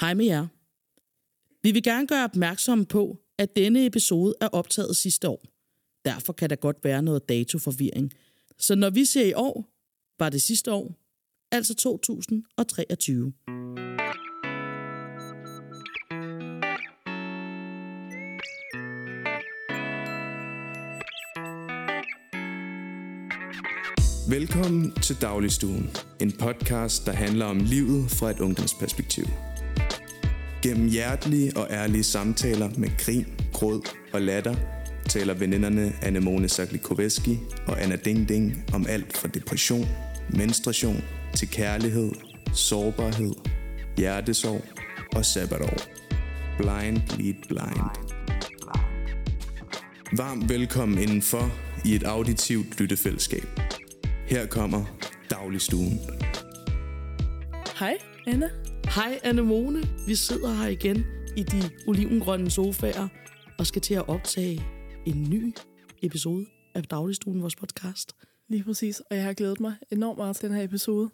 Hej med jer. Vi vil gerne gøre opmærksom på, at denne episode er optaget sidste år. Derfor kan der godt være noget datoforvirring. Så når vi ser i år, var det sidste år, altså 2023. Velkommen til Dagligstuen, en podcast, der handler om livet fra et ungdomsperspektiv. Gennem hjertelige og ærlige samtaler med grin, gråd og latter, taler veninderne Anemone Saklikoveski og Anna Ding Ding om alt fra depression, menstruation til kærlighed, sårbarhed, hjertesorg og sabbatår. Blind lead blind. Varmt velkommen indenfor i et auditivt lyttefællesskab. Her kommer Dagligstuen. Hej, Anna. Hej Anemone, vi sidder her igen i de olivengrønne sofaer og skal til at optage en ny episode af Dagligstuen, vores podcast. Lige præcis, og jeg har glædet mig enormt meget til den her episode.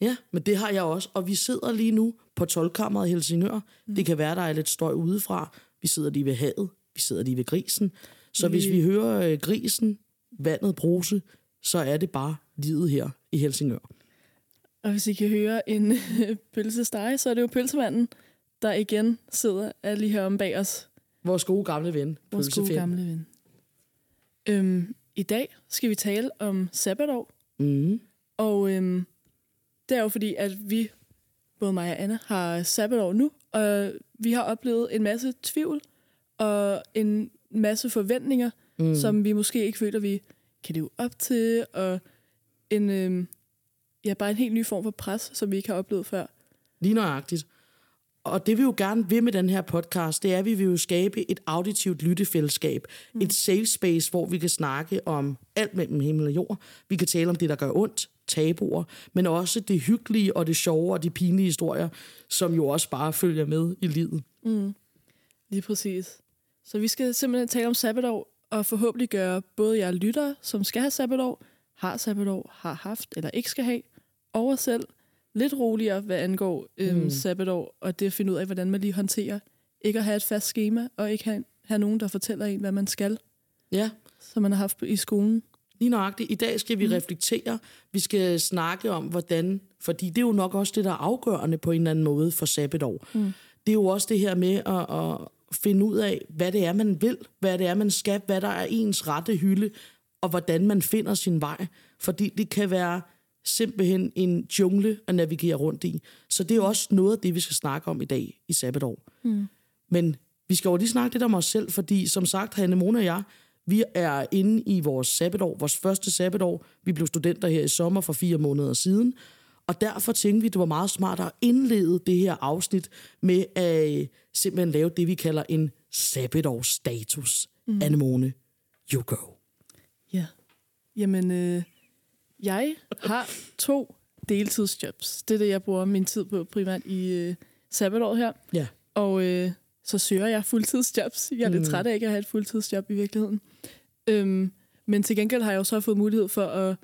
Ja, men det har jeg også, og vi sidder lige nu på 12 i Helsingør. Mm. Det kan være, der er lidt støj udefra. Vi sidder lige ved havet, vi sidder lige ved grisen. Så Vi- hvis vi hører øh, grisen, vandet bruse, så er det bare livet her i Helsingør. Og hvis I kan høre en pølsesteg, så er det jo pølsemanden, der igen sidder er lige her om bag os. Vores gode gamle ven, Vores gode gamle ven. Øhm, I dag skal vi tale om sabbatår. Mm. Og øhm, det er jo fordi, at vi, både mig og Anna, har sabbatår nu. Og vi har oplevet en masse tvivl og en masse forventninger, mm. som vi måske ikke føler, vi kan leve op til. Og en, øhm, ja, bare en helt ny form for pres, som vi ikke har oplevet før. Lige nøjagtigt. Og det vi jo gerne vil med den her podcast, det er, at vi vil jo skabe et auditivt lyttefællesskab. Mm. Et safe space, hvor vi kan snakke om alt mellem himmel og jord. Vi kan tale om det, der gør ondt, tabuer, men også det hyggelige og det sjove og de pinlige historier, som jo også bare følger med i livet. Lige præcis. Så vi skal simpelthen tale om sabbatår, og forhåbentlig gøre både jer lyttere, som skal have sabbatår, har sabbatår, har haft eller ikke skal have, os selv lidt roligere, hvad angår øhm, mm. sabbatår, og det at finde ud af, hvordan man lige håndterer ikke at have et fast schema, og ikke have, have nogen, der fortæller en, hvad man skal, Ja, som man har haft i skolen. Lige nøjagtigt. I dag skal vi mm. reflektere. Vi skal snakke om, hvordan... Fordi det er jo nok også det, der er afgørende på en eller anden måde for sabbatår. Mm. Det er jo også det her med at, at finde ud af, hvad det er, man vil, hvad det er, man skal, hvad der er ens rette hylde, og hvordan man finder sin vej. Fordi det kan være simpelthen en jungle at navigere rundt i. Så det er også noget af det, vi skal snakke om i dag i sabbatår. Mm. Men vi skal jo lige snakke lidt om os selv, fordi som sagt, Hanne Mona og jeg, vi er inde i vores sabbatår, vores første sabbatår. Vi blev studenter her i sommer for fire måneder siden. Og derfor tænkte vi, det var meget smart at indlede det her afsnit med at øh, simpelthen lave det, vi kalder en sabbatårsstatus. Mm. Anemone, you go. Ja. Jamen, øh, jeg har to deltidsjobs. Det er det, jeg bruger min tid på primært i øh, sabbatår her. Ja. Og øh, så søger jeg fuldtidsjobs. Jeg er lidt træt af ikke at have et fuldtidsjob i virkeligheden. Øhm, men til gengæld har jeg jo så fået mulighed for at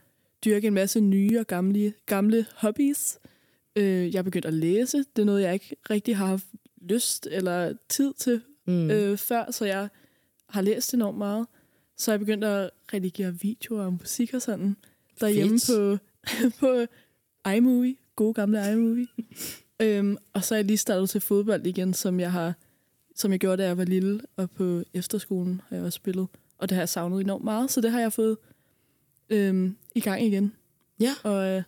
dyrke en masse nye og gamle, gamle hobbies. Øh, jeg er begyndt at læse. Det er noget, jeg ikke rigtig har haft lyst eller tid til mm. øh, før, så jeg har læst enormt meget. Så er jeg begyndt at redigere videoer og musik og sådan derhjemme Fedt. på, på iMovie. Gode gamle iMovie. øhm, og så er jeg lige startet til fodbold igen, som jeg har som jeg gjorde, da jeg var lille, og på efterskolen har jeg også spillet. Og det har jeg savnet enormt meget, så det har jeg fået øhm, i gang igen. Ja. Og øh,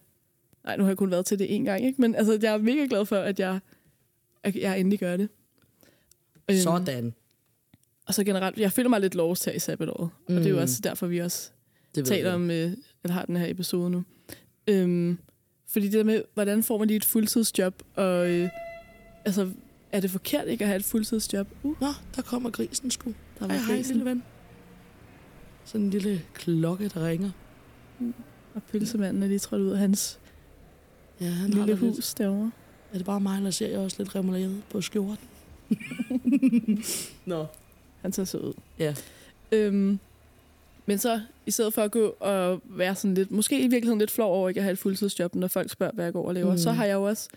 nej, nu har jeg kun været til det en gang, ikke? men altså, jeg er mega glad for, at jeg, at jeg endelig gør det. Øhm, Sådan. Og så generelt, jeg føler mig lidt lost her i sabbatåret, mm. og det er jo Mm. også derfor, vi også Det taler om, øh, eller har den her episode nu. Øhm, fordi det der med, hvordan får man lige et fuldtidsjob, og øh, altså, er det forkert ikke at have et fuldtidsjob? Uh, Nå, der kommer grisen sgu. der Hej, var hej, grisen. lille ven. Sådan en lille klokke, der ringer. Og pølsemanden er lige trådt ud af hans Ja, han lille da lidt- hus derovre. Er det bare mig, eller ser jeg også lidt remoulade på skjorten? Nå. Han ser så ud. Ja. Øhm, men så, i stedet for at gå og være sådan lidt, måske i virkeligheden lidt flov over ikke at have et fuldtidsjob, når folk spørger, hvad jeg går og laver, Mm. så har jeg jo også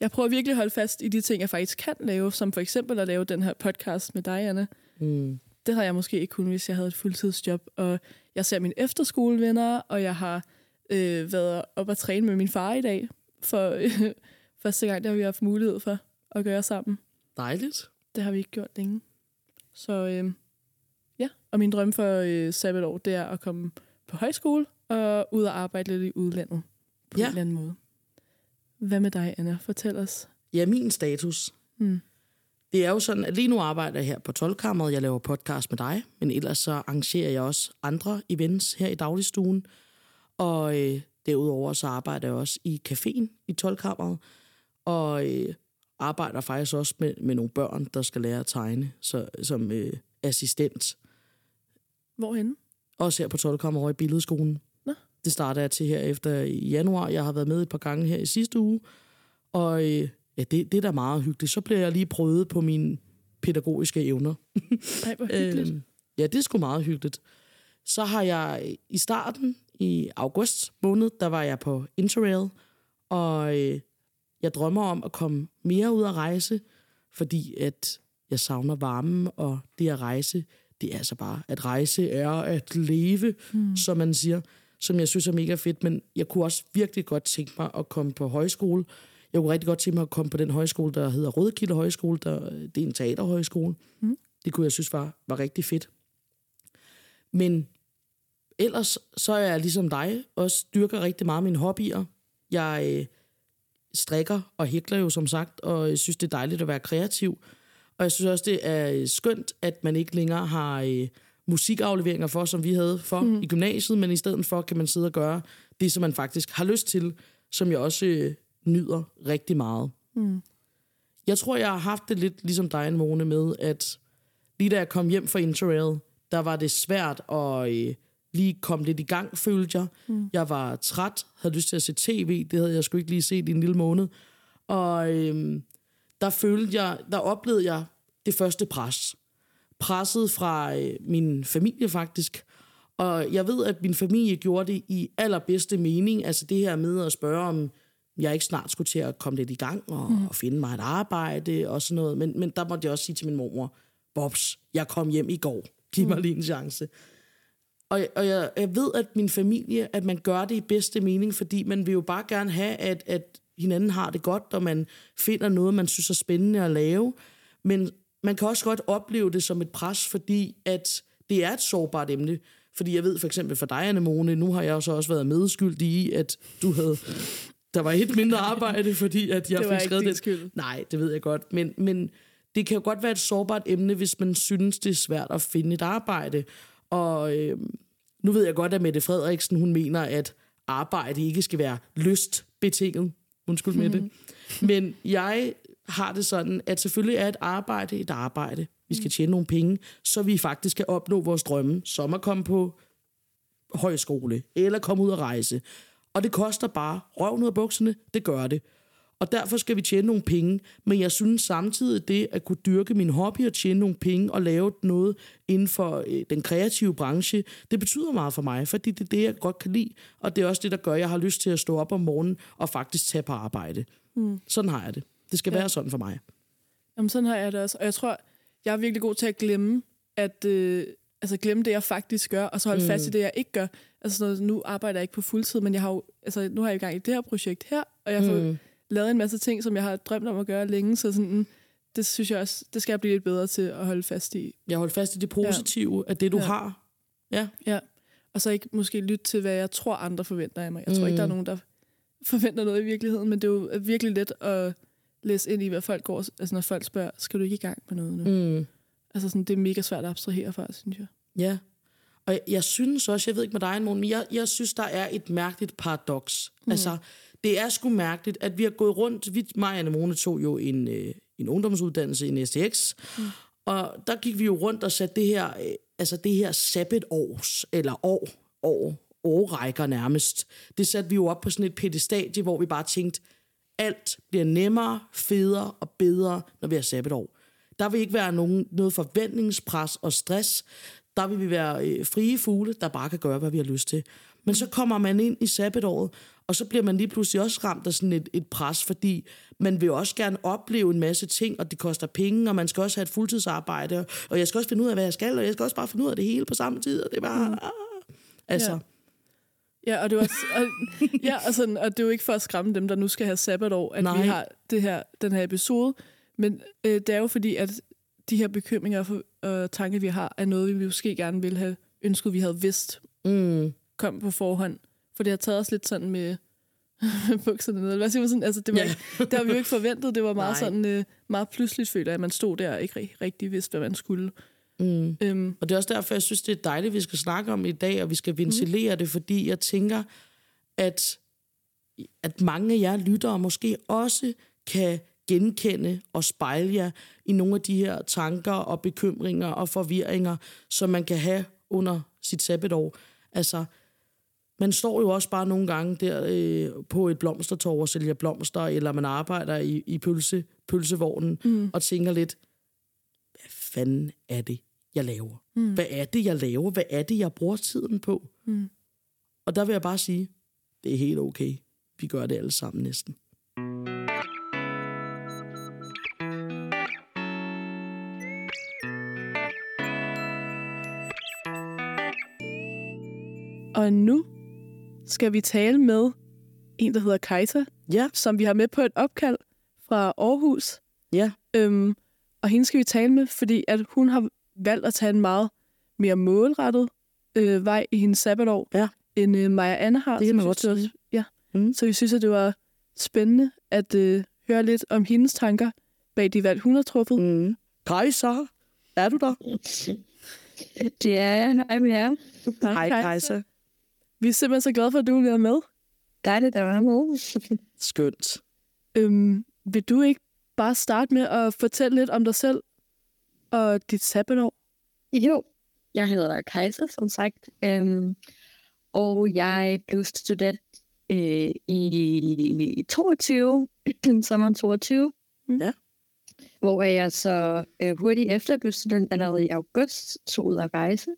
jeg prøver virkelig at holde fast i de ting, jeg faktisk kan lave, som for eksempel at lave den her podcast med dig, Anna. Mm. Det har jeg måske ikke kun, hvis jeg havde et fuldtidsjob. Og jeg ser mine efterskolevenner, og jeg har øh, været op og træne med min far i dag. For øh, første gang, det har vi haft mulighed for at gøre sammen. Dejligt. Det har vi ikke gjort længe. Så øh, ja, og min drøm for øh, sabbatår, det er at komme på højskole og ud og arbejde lidt i udlandet på Ja. en eller anden måde. Hvad med dig, Anna? Fortæl os. Ja, min status. Mm. Det er jo sådan, at lige nu arbejder jeg her på 12 Jeg laver podcast med dig, men ellers så arrangerer jeg også andre events her i dagligstuen. Og øh, derudover så arbejder jeg også i caféen i 12 og øh, arbejder faktisk også med, med nogle børn, der skal lære at tegne så, som øh, assistent. Hvorhenne? Også her på 12 over i billedskolen. Nå. Det starter jeg til her efter i januar. Jeg har været med et par gange her i sidste uge. Og øh, ja, det, det er da meget hyggeligt. Så bliver jeg lige prøvet på mine pædagogiske evner. Ej, hvor hyggeligt. Øhm, ja, det er sgu meget hyggeligt. Så har jeg i starten, i august måned, der var jeg på Interrail, og øh, jeg drømmer om at komme mere ud at rejse, fordi at jeg savner varmen, og det at rejse, det er altså bare, at rejse er at leve, mm. som man siger, som jeg synes er mega fedt, men jeg kunne også virkelig godt tænke mig at komme på højskole. Jeg kunne rigtig godt tænke mig at komme på den højskole, der hedder Rødkilde Højskole, der, det er en teaterhøjskole. Mm. Det kunne jeg synes var, var rigtig fedt. Men ellers så er jeg ligesom dig, også dyrker rigtig meget mine hobbyer. Jeg øh, strikker og hækler jo som sagt, og jeg synes, det er dejligt at være kreativ. Og jeg synes også, det er øh, skønt, at man ikke længere har øh, musikafleveringer for, som vi havde for mm. i gymnasiet, men i stedet for kan man sidde og gøre det, som man faktisk har lyst til, som jeg også øh, nyder rigtig meget. Mm. Jeg tror, jeg har haft det lidt ligesom dig, Mone, med, at lige da jeg kom hjem fra Interrail, der var det svært at øh, lige komme lidt i gang, følte jeg. Mm. Jeg var træt, havde lyst til at se tv, det havde jeg sgu ikke lige set i en lille måned. Og øh, der følte jeg, der oplevede jeg det første pres. Presset fra øh, min familie faktisk. Og jeg ved, at min familie gjorde det i allerbedste mening. Altså det her med at spørge, om jeg ikke snart skulle til at komme lidt i gang og, mm. og finde mig et arbejde og sådan noget. Men, men der måtte jeg også sige til min mormor, Bobs, jeg kom hjem i går. Giv mig lige en chance. Og, og jeg, jeg ved, at min familie, at man gør det i bedste mening, fordi man vil jo bare gerne have, at, at hinanden har det godt, og man finder noget, man synes er spændende at lave. Men man kan også godt opleve det som et pres, fordi at det er et sårbart emne. Fordi jeg ved for eksempel for dig, Annemone, nu har jeg så også været medskyldig i, at du havde... Der var et mindre arbejde, fordi at jeg Det fik skrevet det. skyld. Nej, det ved jeg godt. Men, men det kan jo godt være et sårbart emne, hvis man synes, det er svært at finde et arbejde. Og øh, nu ved jeg godt, at Mette Frederiksen, hun mener, at arbejde ikke skal være lystbetinget. Undskyld med det. Men jeg har det sådan, at selvfølgelig er et arbejde et arbejde. Vi skal tjene nogle penge, så vi faktisk kan opnå vores drømme, som at komme på højskole, eller komme ud og rejse. Og det koster bare røven ud af bukserne, det gør det. Og derfor skal vi tjene nogle penge. Men jeg synes samtidig, det at kunne dyrke min hobby og tjene nogle penge og lave noget inden for øh, den kreative branche, det betyder meget for mig, fordi det er det, jeg godt kan lide. Og det er også det, der gør, at jeg har lyst til at stå op om morgenen og faktisk tage på arbejde. Mm. Sådan har jeg det. Det skal ja. være sådan for mig. Jamen, sådan har jeg det også. Og jeg tror, jeg er virkelig god til at glemme, at øh, altså glemme det, jeg faktisk gør, og så holde mm. fast i det, jeg ikke gør. Altså sådan noget, nu arbejder jeg ikke på fuldtid, men jeg har jo, altså, nu har jeg i gang i det her projekt her, og jeg fået Mm. Lavet en masse ting, som jeg har drømt om at gøre længe, så sådan, det synes jeg også, det skal jeg blive lidt bedre til at holde fast i. Jeg holder fast i det positive ja. af det, du Ja. har. Ja. Ja. Og så ikke måske lytte til, hvad jeg tror, andre forventer af mig. Jeg tror Mm. ikke, der er nogen, der forventer noget i virkeligheden, men det er jo virkelig let at læse ind i, hvad folk går, altså når folk spørger, skal du ikke i gang med noget nu? Mm. Mm. Altså sådan, det er mega svært at abstrahere fra, synes jeg. Ja. Og jeg, jeg synes også, jeg ved ikke med dig, Morten, men jeg, jeg synes, der er et mærkeligt paradoks. Mm. Altså, det er sgu mærkeligt, at vi har gået rundt, vi, mig og Annemone tog jo en, øh, en ungdomsuddannelse i en STX, mm. og der gik vi jo rundt og satte det her, øh, altså det her sabbatårs, eller år, år, årrækker nærmest, det satte vi jo op på sådan et pedestadie, hvor vi bare tænkte, alt bliver nemmere, federe og bedre, når vi har sabbatår. Der vil ikke være nogen, noget forventningspres og stress. Der vil vi være øh, frie fugle, der bare kan gøre, hvad vi har lyst til. Men så kommer man ind i sabbatåret, Og så bliver man lige pludselig også ramt af sådan et, et pres, fordi man vil også gerne opleve en masse ting, og det koster penge, og man skal også have et fuldtidsarbejde, og jeg skal også finde ud af, hvad jeg skal, og jeg skal også bare finde ud af det hele på samme tid, og det er bare... Mm. Altså, Ja. Ja, og det, var, og, ja, og, sådan, og det er jo ikke for at skræmme dem, der nu skal have sabbatår, at Nej. vi har det her, den her episode. Men øh, det er jo fordi, at de her bekymringer og øh, tanker, vi har, er noget, vi måske gerne ville have ønsket, vi havde vidst mm, kom på forhånd. For det har taget os lidt sådan med bukserne ned. Hvad siger man sådan? Altså, det, var, Ja. det har vi jo ikke forventet. Det var meget Nej. sådan øh, meget pludseligt føler jeg, at man stod der og ikke ri- rigtig vidste, hvad man skulle. mm. Øhm, Og det er også derfor, jeg synes, det er dejligt, at vi skal snakke om i dag, og vi skal ventilere mm. det, fordi jeg tænker, at, at mange af jer lyttere måske også kan genkende og spejle jer i nogle af de her tanker og bekymringer og forvirringer, som man kan have under sit sabbatår. Altså, man står jo også bare nogle gange der øh, på et blomstertorv og sælger blomster, eller man arbejder i, i pølse, pølsevognen mm. og tænker lidt, hvad fanden er det, jeg laver? Mm. Hvad er det, jeg laver? Hvad er det, jeg bruger tiden på? Mm. Og der vil jeg bare sige, det er helt okay. Vi gør det alle sammen næsten. og nu skal vi tale med en, der hedder Kajsa, Ja, som vi har med på et opkald fra Aarhus. ja. Øhm, og hende skal vi tale med, fordi at hun har valgt at tage en meget mere målrettet øh, vej i hendes sabbatår, Ja. end øh, Maja Anne har. Det kan man godt synes, var- Ja. Mm. Så vi synes, at det var spændende at øh, høre lidt om hendes tanker bag de valg, hun har truffet. Mm. Kajsa, er du der? Det er jeg. Hej med jer. Hej, Kajsa. Vi er simpelthen så glade for, at du vil være med. Dejligt at være med. Skønt. Øhm, vil du ikke bare starte med at fortælle lidt om dig selv og dit sabbatår? Jo, jeg hedder Kajsa, som sagt. Øhm, og jeg blev student øh, i 22, sommeren 22. Ja. Hvor jeg så øh, hurtigt efter blev student, allerede i august, tog ud at rejse.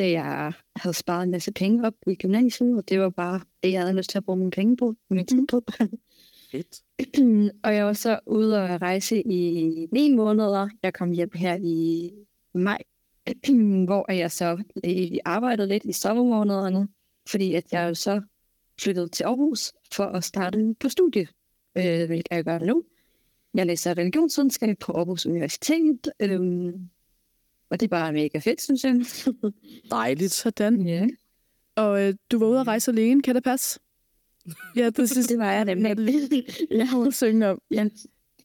Da jeg havde sparet en masse penge op i gymnasiet, og det var bare det, jeg havde lyst til at bruge mine penge på. Min tid på. Fedt. og jeg var så ude og rejse i ni måneder. Jeg kom hjem her i maj, hvor jeg så arbejdede lidt i sommermånederne, fordi at jeg jo så flyttede til Aarhus for at starte på studie, øh, hvilket jeg gør nu. Jeg læser religionsvidenskab på Aarhus Universitet, øh, og det er bare mega fedt, synes jeg. Dejligt. Sådan. ja, Og øh, du var ude at rejse alene, kan det passe? Ja, præcis. det var jeg nemlig. jeg vil synge om. Ja,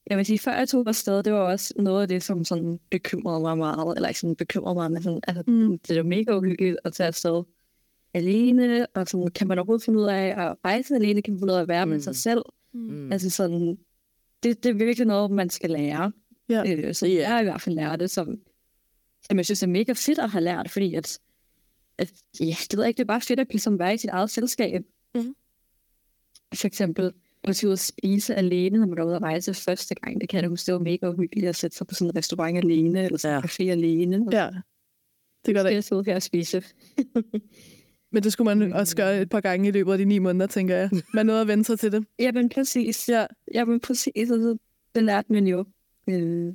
jeg vil sige, før jeg tog afsted, det var også noget af det, som sådan bekymrede mig meget, eller ikke sådan bekymrede mig, men sådan, altså, Mm. mm. det er mega uhyggeligt at tage afsted alene, og sådan, kan man overhovedet finde ud af at rejse alene, kan man finde ud af at være mm. med sig selv. Mm. Altså sådan, det, det er virkelig noget, man skal lære. Ja. Øh, så Ja. jeg har i hvert fald lært det, som, som jeg synes er mega fedt at have lært, fordi at, at ja, det ved jeg ikke, det er bare fedt at ligesom være i sit eget selskab. Mhm. For eksempel, at ud og spise alene, når man er ude at rejse første gang. Det kan jeg huske, det var mega uhyggeligt at sætte sig på sådan en restaurant alene, eller sådan en Ja. café alene. Ja, det gør det Det ikke. er så her at spise. Men det skulle man også gøre et par gange i løbet af de ni måneder, tænker jeg. Man nåede at vende sig til det. Jamen præcis. Ja, Jamen præcis. Altså, det lærte man jo. Øh,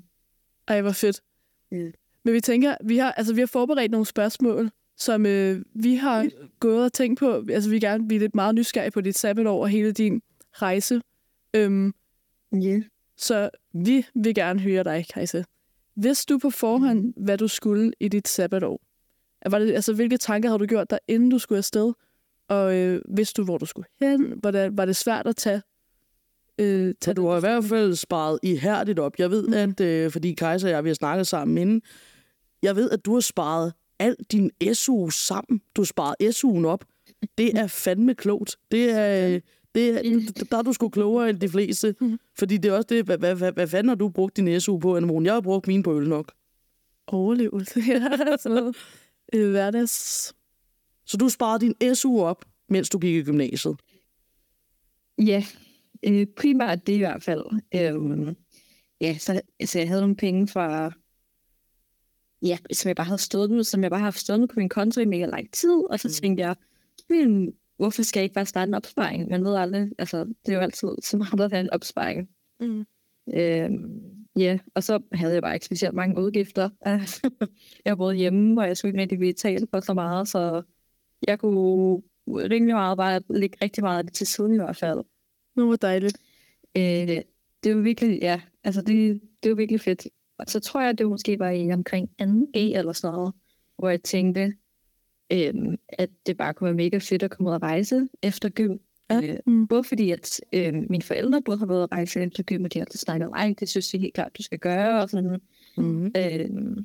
ej, hvor fedt. Mm. Men vi tænker, vi har, altså, vi har forberedt nogle spørgsmål, som øh, vi har gået og tænkt på. Altså, vi er gerne vi er lidt meget nysgerrige på dit sabbatår og hele din rejse. Øhm, yeah. så vi vil gerne høre dig, Kajsa. Vidste du på forhånd, hvad du skulle i dit sabbatår? Var det, altså, hvilke tanker havde du gjort dig, inden du skulle afsted? Og øh, vidste du, hvor du skulle hen? Var det, var det svært at tage? Øh, tage du har i hvert fald sparet ihærdigt op. Jeg ved, at, øh, fordi Kajsa og jeg, vi har snakket sammen inden, jeg ved, at du har sparet al din SU sammen. Du har sparet SU'en op. Det er fandme klogt. Det er, det er, der er du sgu klogere end de fleste. Fordi det er også det, hvad, hvad, hvad, hvad fanden har du brugt din SU på, Anne Jeg har brugt min på øl nok. overlevelse. sådan noget. Øh, hverdags... Så du sparede din SU op, mens du gik i gymnasiet. Ja, øh, primært det i hvert fald. Øh, ja, så altså, jeg havde nogle penge fra, ja, som jeg bare havde stået som jeg bare har stående på min konto i mega lang tid, og så Mm. tænkte jeg, hmm, hvorfor skal jeg ikke bare starte en opsparing? Man ved aldrig, altså, det er jo altid så meget at have en opsparing. Mm. Øhm, ja, og så havde jeg bare ikke specielt mange udgifter. jeg boede hjemme, og jeg skulle ikke rigtig betale for så meget, så jeg kunne rimelig meget bare lægge rigtig meget af det til siden i hvert fald. Nu var dejligt. Øh, det var virkelig, ja, altså det, det var virkelig fedt. Og så tror jeg, det måske var i omkring 2G eller sådan noget, hvor jeg tænkte, øh, at det bare kunne være mega fedt at komme ud og rejse efter gym. Ja. Øh, Mm. både fordi, at øh, mine forældre både har været at rejse efter gym, og de har altid snakket om, det synes jeg helt klart, du skal gøre, og sådan. Mm-hmm. Øh,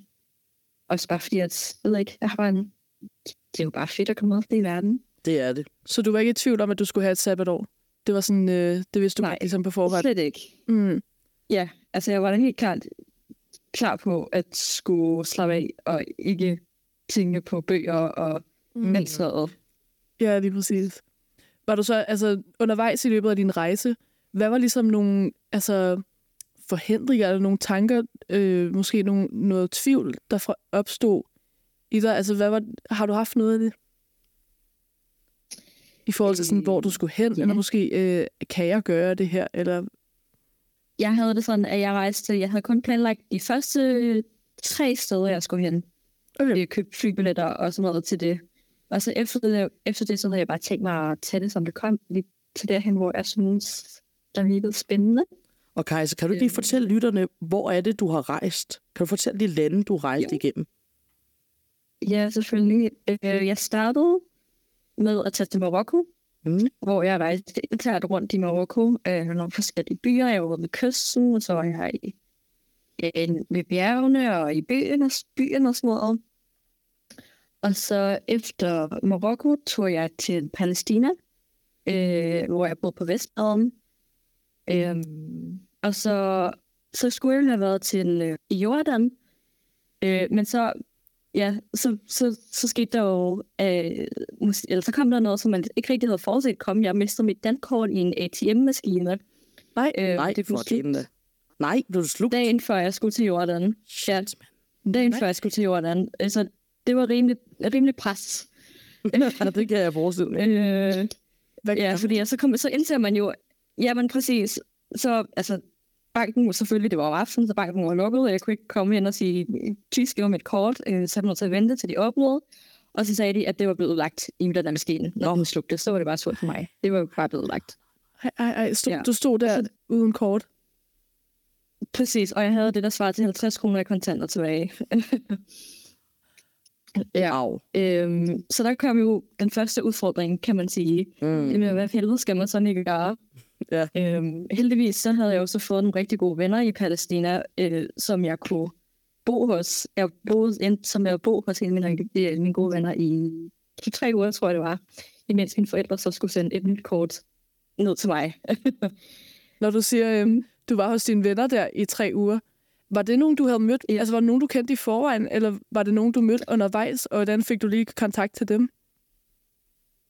også bare fordi, at, jeg ved ikke, jeg har bare en, det er jo bare fedt at komme ud i verden. Det er det. Så du var ikke i tvivl om, at du skulle have et sabbatår? Det var sådan, øh, det vidste du Nej. Nej. ligesom på forhånd? Slet ikke. Mm. Ja, altså jeg var da helt klart klar på at skulle slappe af og ikke tænke på bøger og Mm. noget. Ja, lige præcis. Var du så altså, undervejs i løbet af din rejse, hvad var ligesom nogle altså, forhindringer eller nogle tanker, øh, måske nogle, noget tvivl, der fra- opstod i dig? Altså, hvad var, har du haft noget af det? I forhold til sådan, hvor du skulle hen, ja. eller måske, øh, kan jeg gøre det her, eller... Jeg havde det sådan, at jeg rejste, jeg havde kun planlagt de første tre steder, jeg skulle hen. Okay. Jeg købte flybilletter og sådan noget til det. Og så efter det, efter det så havde jeg bare tænkt mig at tage det, som det kom, lige til derhen, hvor jeg synes, der virkede spændende. Og Kajsa, kan du lige Øhm. fortælle lytterne, hvor er det, du har rejst? Kan du fortælle de lande, du har rejst Jo. igennem? Ja, selvfølgelig. Øh, jeg startede med at tage til Marokko, Mm. hvor jeg rejste internt rundt i Marokko, øh, nogle forskellige byer. Jeg var ved kysten, og så var jeg i, øh, ved bjergene og i byerne, byerne og sådan noget. Og så efter Marokko tog jeg til Palæstina, øh, hvor jeg boede på Vestbredden. Øh, og så, så skulle jeg have været til øh, Jordan, øh, men så ja, så, så, så skete der jo, øh, eller så kom der noget, som man ikke rigtig havde forudset komme. Jeg mistede mit dankort i en ATM-maskine. Nej, Øh, nej, det for da. Nej, blev du slugt? Dagen før jeg skulle til Jordan. Ja, dagen Nej. før jeg skulle til Jordan. Altså, det var rimelig, rimelig pres. Ja, det kan jeg forestille mig. Øh, ja, fordi så, kom, så indser man jo, ja, men præcis, så, altså, banken, selvfølgelig, det var om aftenen, så banken var lukket, og jeg kunne ikke komme ind og sige, please give mig et kort, øh, så jeg nødt til at vente til de åbnede. Og så sagde de, at det var blevet lagt i den maskine. Når den slugte, så var det bare surt for mig. Det var jo bare blevet lagt. ej, ej, ej, stod, Ja. du stod der uden kort. Præcis, og jeg havde det, der svarede til 50 kroner i kontanter tilbage. ja. Au. Øhm, så der kom jo den første udfordring, kan man sige. Mm. Med, hvad helvede skal man sådan ikke gøre? Ja. Øhm, heldigvis så havde jeg jo så fået nogle rigtig gode venner i Palæstina, øh, som jeg kunne bo hos. Jeg boede, som jeg bo hos en af mine, øh, mine gode venner i i tre uger, tror jeg det var. Imens mine forældre så skulle sende et nyt kort ned til mig. Når du siger, øhm, du var hos dine venner der i tre uger, var det nogen, du havde mødt? Ja. Altså, var det nogen, du kendte i forvejen, eller var det nogen, du mødte undervejs, og hvordan fik du lige kontakt til dem?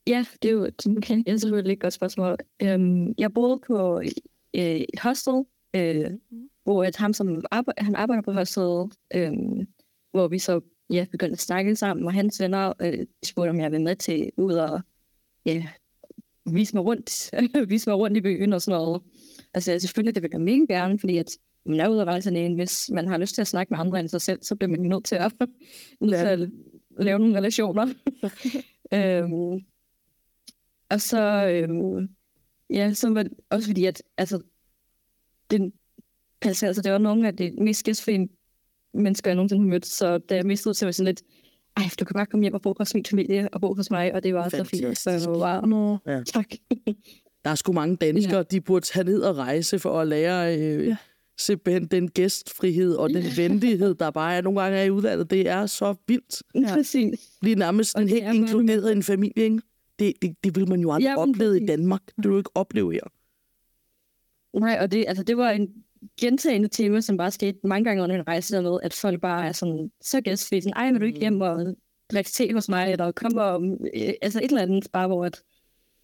Ja, det er jo det kan jeg selvfølgelig et godt spørgsmål. Øhm, jeg boede på øh, et hostel, øh, hvor at ham, som arbejder, han arbejder på hostel, øh, hvor vi så ja, begyndte at snakke sammen, og hans venner øh, spurgte, om jeg ville med til ud og ja, vise mig rundt, vise mig rundt i byen og sådan noget. Altså selvfølgelig, det vil jeg mega gerne, fordi at man er ude at rejse alene, hvis man har lyst til at snakke med andre end sig selv, så bliver man nødt til at, til at lave nogle relationer. øhm, og så, øhm, ja, så var det også fordi, at altså, den, altså, altså, det var nogle af de mest gæstfri mennesker, jeg nogensinde har mødt, så da jeg mistede, så var jeg sådan lidt, ej, du kan bare komme hjem og bo hos min familie og bo hos mig, og det var så fint. Så jeg var bare, Nå, tak. Der er sgu mange danskere, ja. de burde tage ned og rejse for at lære øh, Ja. ja. simpelthen den gæstfrihed og den venlighed, der bare er nogle gange er i udlandet. Det er så vildt. Ja. Præcis. Blive nærmest en helt er inkluderet en familie, ikke? Det, det, det vil man jo aldrig Ja, men opleve i. Danmark. Det vil du ikke opleve her. Nej, og det, altså, det var en gentagende tema, som bare skete mange gange under en rejse dernede, at folk bare er sådan, så gæstfri, sådan, ej, vil du ikke hjem og drikke te hos mig, eller komme og, øh, altså et eller andet, bare hvor at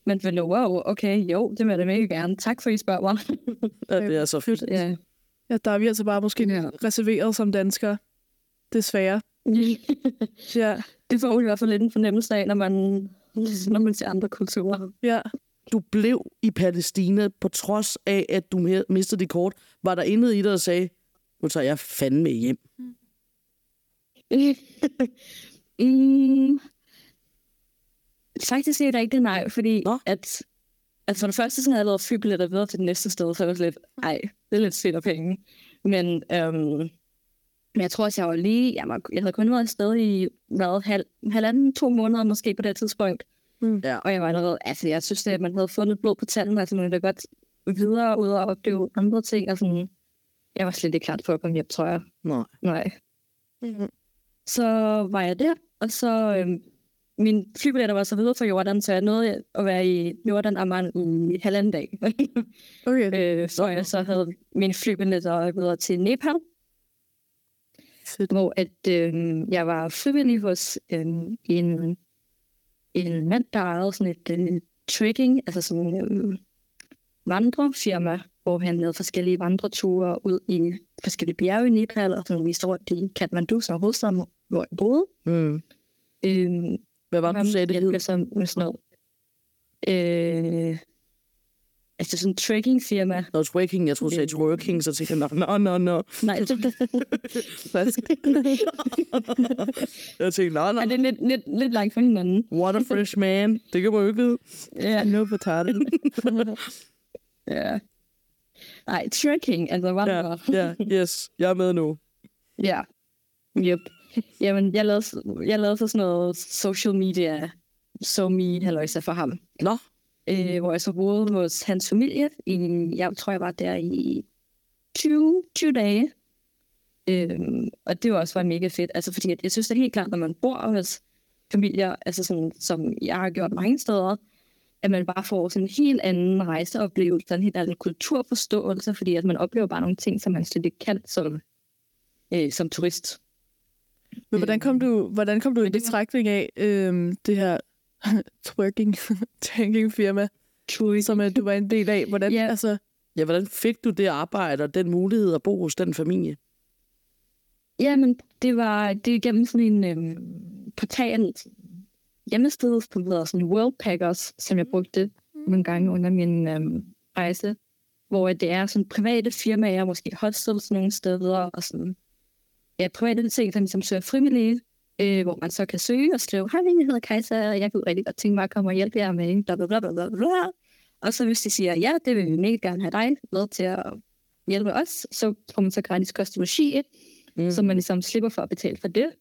man føler, wow, okay, jo, det vil jeg da mega gerne. Tak for, at I spørger mig. Ja, det er så fedt. ja. ja, der er vi altså bare måske Ja. reserveret som danskere. Desværre. Ja, det får man i hvert fald lidt en fornemmelse af, når man når man ser andre kulturer. Ja. Du blev i Palæstina, på trods af, at du mi- mistede dit kort. Var der intet i dig, der sagde, nu tager jeg fandme hjem? mm, faktisk er det ikke det nej, fordi Nå. at, at for det første så havde jeg lavet flybilletter videre til det næste sted, så jeg var lidt, ej, det er lidt fedt af penge. Men, øhm, men jeg tror også, jeg var lige, jeg, var, jeg havde kun været afsted i hvad, halv, halvanden, to måneder måske på det tidspunkt. Ja. Og jeg var allerede, altså jeg synes, at man havde fundet blod på tanden, altså man ville godt videre ud og opleve andre ting, og sådan, jeg var slet ikke klar for at komme hjem, tror jeg. Nej. Nej. Mhm. Så var jeg der, og så øhm, min flybilletter var så videre fra Jordan, så jeg nåede at være i Jordan Amman i halvanden dag. Okay. øh, så jeg så havde mine flybilletter videre til Nepal, Fedt. hvor at, øh, jeg var frivillig hos øh, en, en mand, der ejede sådan et øh, trekking, altså sådan en øh, vandrefirma, hvor han lavede forskellige vandreture ud i forskellige bjerge i Nepal, og sådan viste rundt i Kathmandu, som hovedstaden, hvor jeg boede. Mm. Øh, Hvad var det, du sagde, det så med sådan noget. Øh, altså sådan en trekking-firma. Nå, twerking, jeg troede, du sagde twerking, så tænkte jeg, nå, nå, nå. Nej, det, Jeg tænkte, nå, nå. er det lidt, lidt, lidt langt fra hinanden. What a fresh man. Det kan man jo ikke vide. Ja. No potato. ja. Nej, trekking, altså Ja, vandre. ja, yes. Jeg er med nu. Ja. Yep. Jamen, jeg lavede, jeg lavede så sådan noget social media, so me, halløjsa for ham. Nå, Øh, hvor jeg så boede hos hans familie. I, jeg tror, jeg var der i 20, 20 dage. Øhm, og det var også var mega fedt. Altså, fordi at jeg synes det er helt klart, når man bor hos familier, altså sådan, som jeg har gjort mange steder, at man bare får sådan en helt anden rejseoplevelse, en helt anden kulturforståelse, fordi at man oplever bare nogle ting, som man slet ikke kan som, øh, som turist. Men hvordan kom du, hvordan kom du i betragtning af øhm, det her twerking, twerking firma, som øh, du var en del af? Hvordan, Ja. altså, ja, hvordan fik du det arbejde og den mulighed at bo hos den familie? Jamen, det var det er gennem sådan en øhm, portal hjemmested, som hedder sådan Worldpackers, som jeg brugte nogle gange under min øhm, rejse, hvor det er sådan private firmaer, måske hostels nogle steder, og sådan ja, private ting, som ligesom søger frivillige, øh, hvor man så kan søge og skrive, hej, jeg hedder Kajsa, og jeg kunne rigtig godt tænke mig at komme og hjælpe jer med bla bla bla bla bla bla. Og så hvis de siger, ja, det vil vi mega gerne have dig med til at hjælpe os, så får man så gratis kost og logi, mm. så man ligesom slipper for at betale for det.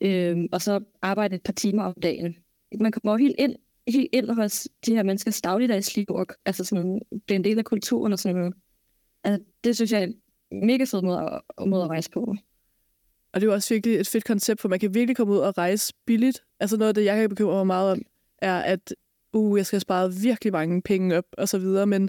Øhm, og så arbejde et par timer om dagen. Man kommer jo helt ind, helt ind hos de her menneskers dagligdagsliv, og altså sådan, det er en del af kulturen og sådan noget. Altså, det synes jeg er en mega fed måde at, måde at rejse på. Og det er jo også virkelig et fedt koncept, for man kan virkelig komme ud og rejse billigt. Altså noget af det, jeg kan bekymre mig meget om, er, at uh, jeg skal have sparet virkelig mange penge op, og så videre, men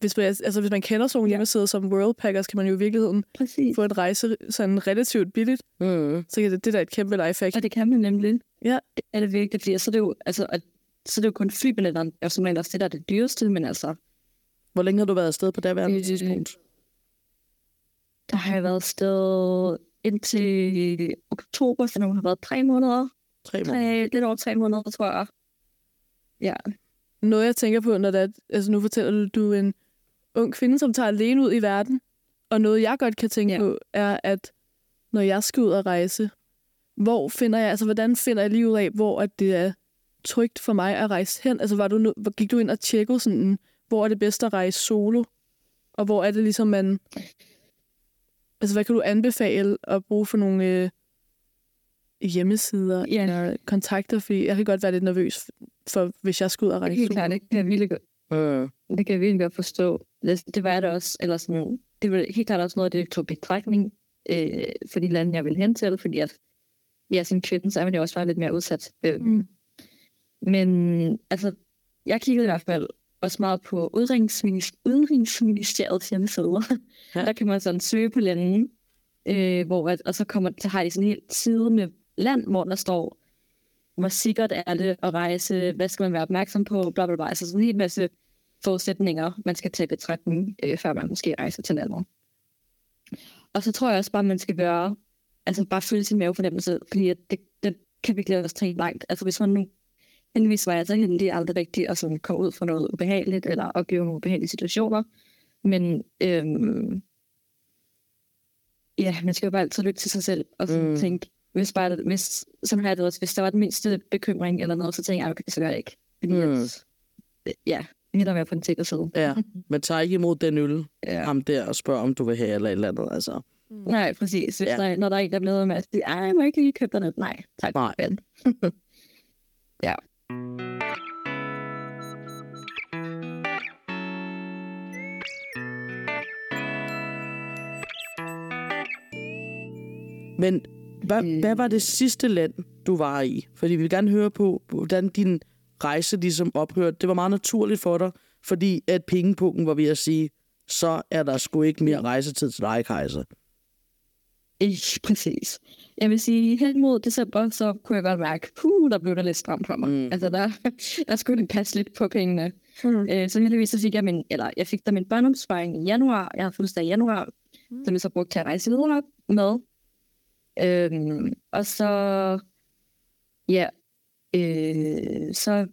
hvis man, altså, hvis man kender sådan nogle Ja. hjemmesider som Worldpackers, kan man jo i virkeligheden Præcis. få en rejse sådan relativt billigt. Mm. Så det, det der er et kæmpe lifehack. Og det kan man nemlig. Ja. Det er det virkelig, fordi så er det jo, altså, at, så er det jo kun flybilletterne, og som også det, der er det dyreste, men altså, Hvor længe har du været afsted på daværende Øh, tidspunkt? der har jeg været sted indtil oktober, så nu har været tre måneder. Tre måneder. Tre, lidt over tre måneder, tror jeg. Ja. Noget, jeg tænker på, når det er, altså nu fortæller du, du er en ung kvinde, som tager alene ud i verden. Og noget, jeg godt kan tænke Ja. på, er, at når jeg skal ud og rejse, hvor finder jeg, altså hvordan finder jeg lige ud af, hvor at det er trygt for mig at rejse hen? Altså var du, gik du ind og tjekkede sådan, hvor er det bedst at rejse solo? Og hvor er det ligesom, man... Altså, hvad kan du anbefale at bruge for nogle øh, hjemmesider Ja. eller kontakter? Fordi jeg kan godt være lidt nervøs for, hvis jeg skal ud og rejse Helt solo. klart, det kan jeg virkelig godt, Øh. det kan jeg virkelig godt forstå. Det, det var det også, eller sådan, det var helt klart også noget, det tog betragtning øh, for de lande, jeg ville hen til, fordi at ja, som kvinde, så er man jo også bare lidt mere udsat. Øh, Mm. Men altså, jeg kiggede i hvert fald også meget på Udenrigsministeriet, Udenrigsministeriets hjemmeside. Ja. Der kan man sådan søge på lande, øh, hvor at, og så, kommer, så har de sådan en helt side med land, hvor der står, hvor sikkert er det at rejse, hvad skal man være opmærksom på, bla bla bla. Altså sådan en hel masse forudsætninger, man skal tage betragtning, øh, før man måske rejser til landet. Og så tror jeg også bare, man skal gøre, altså bare følge sin mavefornemmelse, fordi at det, det kan virkelig også tage langt. Altså hvis man nu heldigvis var jeg så heldig aldrig rigtig at sådan komme ud for noget ubehageligt, eller opleve nogle ubehagelige situationer. Men øhm, ja, man skal jo bare altid lytte til sig selv, og sådan Mm. mm. tænke, hvis, bare, hvis, som jeg det også, hvis der var den mindste bekymring eller noget, så tænker jeg, okay, så gør jeg ikke. Fordi Mm. mm. at, ja, hellere være på den sikre side. Ja, men tager ikke imod den øl, Ja. ham der, og spørger, om du vil have eller et eller andet. Altså. Nej, præcis. Hvis Ja. der, når der er en, der bliver ved med at sige, ej, jeg må ikke lige købe noget. Nej, tak. Nej. Ja. Men hvad, Øh. hvad var det sidste land, du var i? Fordi vi vil gerne høre på, hvordan din rejse ligesom ophørte. Det var meget naturligt for dig, fordi at pengepunkten var ved at sige, så er der sgu ikke mere rejsetid til dig, Kajsa. Ikke præcis. Jeg vil sige, hen mod december, så kunne jeg godt mærke, puh, der blev der lidt stramt for mig. Mm. Altså, der, der skulle det passe lidt på pengene. Mm. Øh, så heldigvis så fik jeg min, eller jeg fik da min børneomsparing i januar. Jeg havde fødselsdag i januar, mm. som jeg så brugte til at rejse videre med. Øhm, og så, ja, øh, så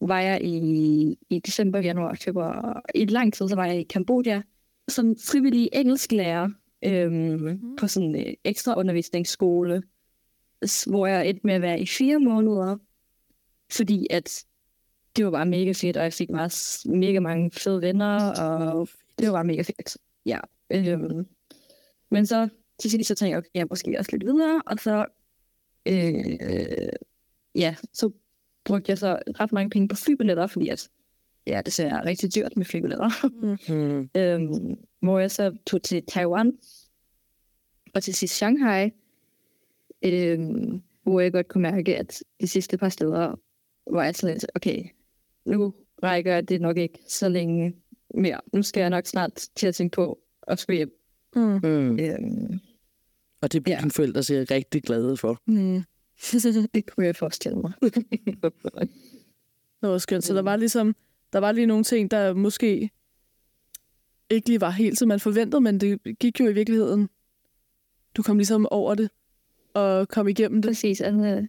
var jeg i, i december, januar, februar, i lang tid, så var jeg i Kambodja som frivillig engelsklærer øhm, mm. på sådan en øh, ekstra undervisningsskole, hvor jeg endte med at være i fire måneder, fordi at det var bare mega fedt, og jeg fik s- mega mange fede venner, og det var bare mega fedt. Ja. Øhm, men så til sidst så tænkte jeg, okay, jeg måske også lidt videre, og så, øh, ja, så brugte jeg så ret mange penge på flybilletter, fordi at, ja, det ser rigtig dyrt med flybilletter. Hmm. øhm, hvor jeg så tog til Taiwan, og til sidst Shanghai, øhm, hvor jeg godt kunne mærke, at de sidste par steder var jeg sådan lidt, okay, nu rækker det nok ikke så længe mere. Nu skal jeg nok snart til at tænke på at skulle hjem. Mm. Mm. Øhm, Og det bliver Ja. dine forældre siger rigtig glade for. Mm. det kunne jeg forestille mig. Det var skønt. Så der var ligesom, der var lige nogle ting, der måske ikke lige var helt, som man forventede, men det gik jo i virkeligheden. Du kom ligesom over det, og kom igennem det. Præcis, altså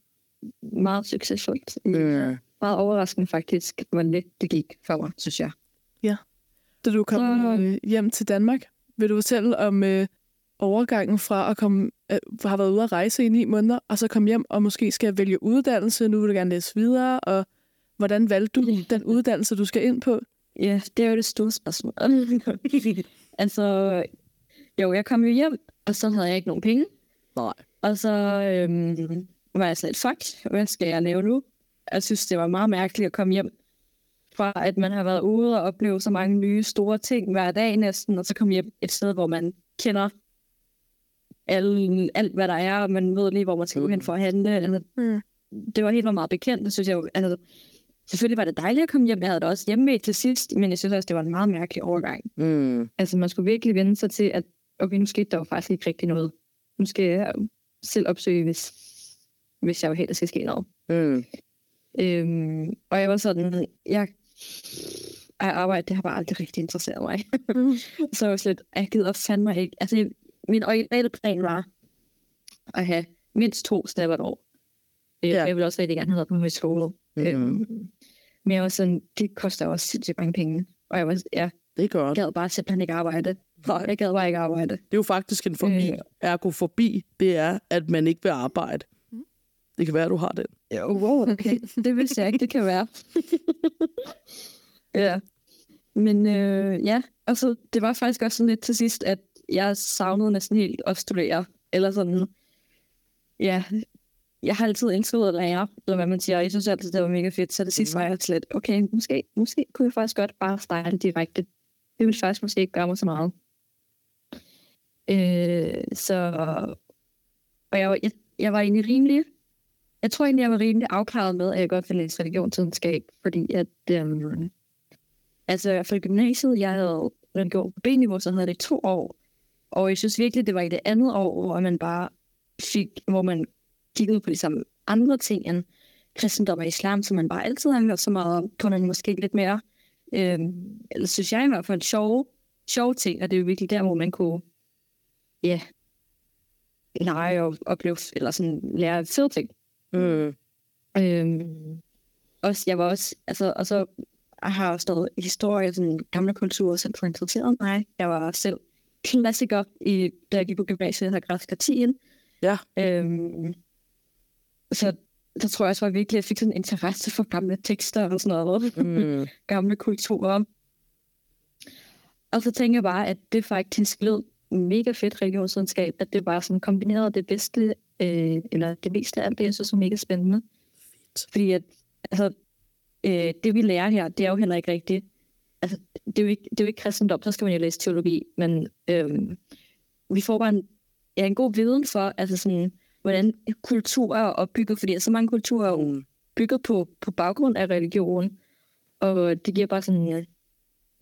meget succesfuldt. Mm. Meget overraskende faktisk, hvor lidt det gik for mig, synes jeg. Da du kom Så- øh, hjem til Danmark, vil du fortælle om øh, overgangen fra at komme, øh, har været ude at rejse i ni måneder, og så komme hjem og måske skal vælge uddannelse, nu vil du gerne læse videre, og hvordan valgte du den uddannelse, du skal ind på? Ja, det er jo det store spørgsmål. altså, jo, jeg kom jo hjem, og så havde jeg ikke nogen penge. Nej. Og så øhm, var jeg sådan lidt, fuck, hvad skal jeg lave nu? Jeg synes, det var meget mærkeligt at komme hjem fra, at man har været ude og opleve så mange nye store ting hver dag næsten, og så komme hjem et sted, hvor man kender alle, alt, hvad der er, og man ved lige, hvor man skal gå hen for at handle. Altså, Mm. det var helt meget bekendt, det synes jeg jo. Altså, selvfølgelig var det dejligt at komme hjem. Jeg havde det også hjemme til sidst, men jeg synes også, det var en meget mærkelig overgang. Mm. Altså, man skulle virkelig vende sig til, at okay, nu skete der jo faktisk ikke rigtig noget. Nu skal jeg selv opsøge, hvis, hvis jeg var helt, der skal ske noget. Mm. Øhm, og jeg var sådan, jeg, at arbejde, det har bare aldrig rigtig interesseret mig. Mm. så jeg var slet, jeg gider fandme ikke. Altså, jeg- min originale plan var at have mindst to sabbatår. Ja. Ja. Jeg ville også rigtig gerne have været på højskole. Mm. Øhm, men jeg var sådan, det koster også sindssygt mange penge. Og jeg var, jeg Det er godt. gad bare simpelthen ikke arbejde. Jeg gad bare ikke arbejde. Det er jo faktisk en forbi. Øh. Ergo forbi, det er, at man ikke vil arbejde. Det kan være, at du har den. Jo, wow, okay. Det vidste jeg ikke, det kan være. ja. Men øh, ja, altså, det var faktisk også sådan lidt til sidst, at jeg savnede næsten helt at studere. Eller sådan, ja, jeg har altid elsket at lære, eller hvad man siger. Jeg synes altid, det var mega fedt. Så det sidste var jeg slet, okay, måske, måske kunne jeg faktisk godt bare starte direkte. Det ville faktisk måske ikke gøre mig så meget. Øh, så, og jeg, var- jeg, jeg var egentlig rimelig jeg tror egentlig, jeg var rimelig afklaret med, at jeg godt ville læse religionsvidenskab, fordi at, øhm, altså for gymnasiet, jeg havde religion på B-niveau, så havde det i to år, og jeg synes virkelig, det var i det andet år, hvor man bare fik, hvor man kiggede på de samme andre ting end kristendom og islam, som man bare altid har hørt så meget om, kun måske lidt mere, øhm, eller synes jeg i hvert fald, sjove, sjove ting, og det er jo virkelig der, hvor man kunne, ja, lege og opleve, eller sådan lære fede ting. Mm. Øhm, også, jeg var også, altså, og så jeg har også noget historie, sådan gamle kulturer, som har interesseret mig. Jeg var selv klassiker, i, da jeg gik på gymnasiet, her græsk latien. Ja. Øhm, så der tror jeg også var virkelig, at jeg fik sådan en interesse for gamle tekster og sådan noget. Mm. gamle kulturer. Og så tænker jeg bare, at det faktisk lød mega fedt religionsvidenskab, at det bare sådan kombinerede det bedste, øh, eller det meste af det, jeg synes er mega spændende. Fedt. Fordi at, altså, øh, det vi lærer her, det er jo heller ikke rigtigt. Altså, det er jo ikke, det er jo ikke kristendom, så skal man jo læse teologi, men øh, vi får bare en, ja, en god viden for, altså sådan, hvordan kulturer er opbygget, fordi så mange kulturer er bygget på, på baggrund af religion, og det giver bare sådan, ja,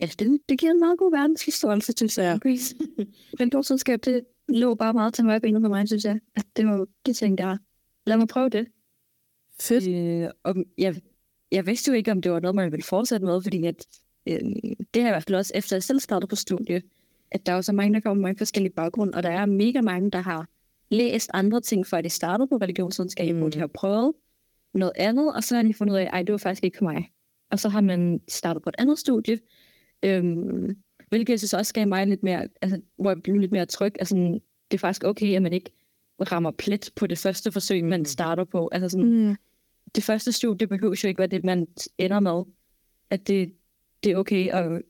ja det, det giver en meget god verdensforståelse, synes jeg. Religionsvidenskab, det lå bare meget til højbenet for mig, synes jeg. At det var det tænkte jeg, lad mig prøve det. Fedt. Øh, og jeg, jeg vidste jo ikke, om det var noget, man ville fortsætte med, fordi at, øh, det har jeg i hvert fald også, efter jeg selv startede på studie, at der er jo så mange, der kommer med mange forskellige baggrunde, og der er mega mange, der har læst andre ting, før de startede på religionsvidenskab, mm. hvor de har prøvet noget andet, og så har de fundet ud af, at det var faktisk ikke for mig. Og så har man startet på et andet studie, øhm, hvilket jeg synes også gav mig lidt mere, altså, hvor jeg blev lidt mere tryg. Altså, det er faktisk okay, at man ikke rammer plet på det første forsøg, man starter på. Altså sådan, Mm. det første studie behøver jo ikke være det, man ender med. At det, det er okay at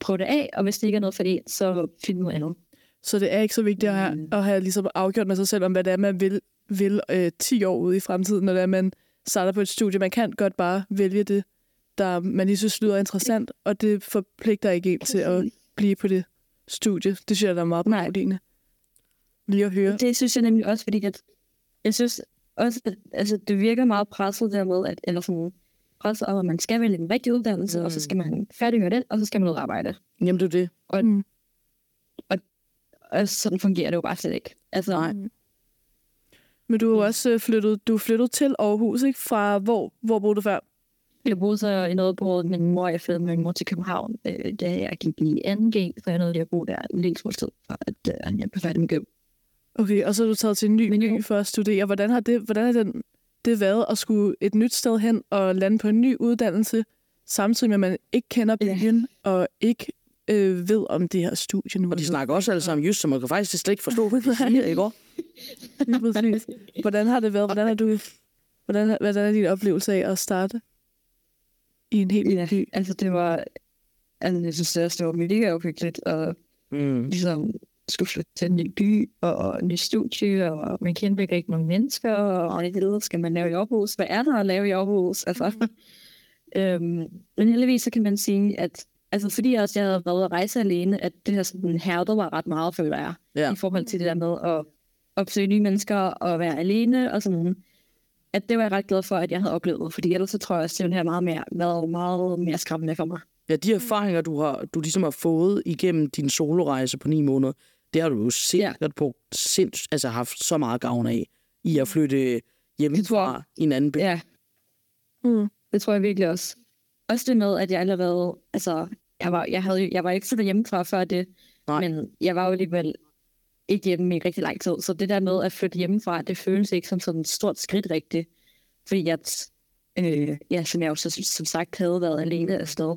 prøve det af, og hvis det ikke er noget for det, så find noget andet. Så det er ikke så vigtigt at have, Mm. at have ligesom afgjort med sig selv, om hvad det er, man vil, vil øh, 10 år ude i fremtiden, når det er, man starter på et studie. Man kan godt bare vælge det, der man lige synes lyder interessant, og det forpligter ikke en til at blive på det studie. Det synes jeg, der er meget beroligende. Lige at høre. Det synes jeg nemlig også, fordi at, jeg synes også, at altså, det virker meget presset dermed, at, eller sådan, presset om, at man skal vælge en rigtig uddannelse, mm. og så skal man færdiggøre den, og så skal man ud og arbejde. Jamen, det er det. Og, Mm. og, og sådan fungerer det jo bare slet ikke. Altså, Nej. Men du er jo også øh, flyttet, du er flyttet til Aarhus, ikke? Fra hvor, hvor boede du før? Jeg boede så i noget på min mor, jeg flyttede med min mor til København, øh, da jeg gik i 2G, så jeg nåede lige at bo der en lille tid, for at øh, jeg blev færdig med gym. Okay, og så er du taget til en ny Men by for at studere. Hvordan har det, hvordan har den, det været at skulle et nyt sted hen og lande på en ny uddannelse, samtidig med, at man ikke kender Ja. byen og ikke øh, ved om det her studie nu? Og de snakker også alle sammen jysk, så man kan faktisk slet ikke forstå, hvad de siger? Lige præcis. Hvordan har det været? Hvordan har du, hvordan, hvordan er din oplevelse af at starte i en helt ny Ja, by? altså det var, altså jeg synes også, det var mega uhyggeligt, og Mm. ligesom skulle flytte til en ny by, og, og en ny studie, og man kendte ikke nogen mennesker, og hvad helvede skal man lave i Aarhus? Hvad er der at lave i Aarhus? Altså, øhm, men heldigvis så kan man sige, at altså fordi jeg også jeg havde været at rejse alene, at det her sådan hærdet var ret meget, føler jeg, Ja. i forhold til det der med at opsøge nye mennesker og være alene og sådan at det var jeg ret glad for, at jeg havde oplevet, fordi ellers så tror jeg også, at det have meget mere, været meget mere skræmmende for mig. Ja, de erfaringer, du har, du ligesom har fået igennem din solorejse på ni måneder, det har du jo sikkert ja. på sinds, altså haft så meget gavn af i at flytte hjemmefra i en anden by. Ja, Mm. det tror jeg virkelig også. Også det med, at jeg allerede, altså, jeg var, jeg havde, jeg var ikke flyttet hjemmefra før det, Nej. men jeg var jo alligevel ikke hjemme i rigtig lang tid, så det der med at flytte hjemmefra, det føles ikke som sådan et stort skridt rigtigt, fordi at, øh, ja, som jeg jo så, som sagt havde været alene afsted.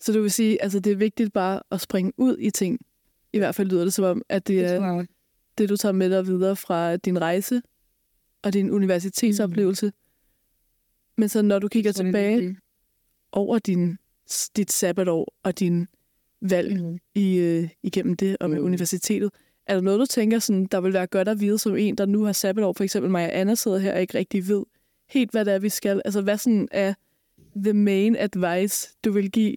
Så du vil sige, altså det er vigtigt bare at springe ud i ting. I hvert fald lyder det som om, at det Det er det, du tager med dig videre fra din rejse og din universitetsoplevelse. Mm. Men så når du kigger er tilbage over din, dit sabbatår og din valg Mhm. i, øh, igennem det og med Mm. universitetet, er der noget, du tænker, sådan, der vil være godt at vide som en, der nu har sabbatår? For eksempel mig og Anna sidder her og ikke rigtig ved helt, hvad det er, vi skal. Altså, hvad sådan er the main advice, du vil give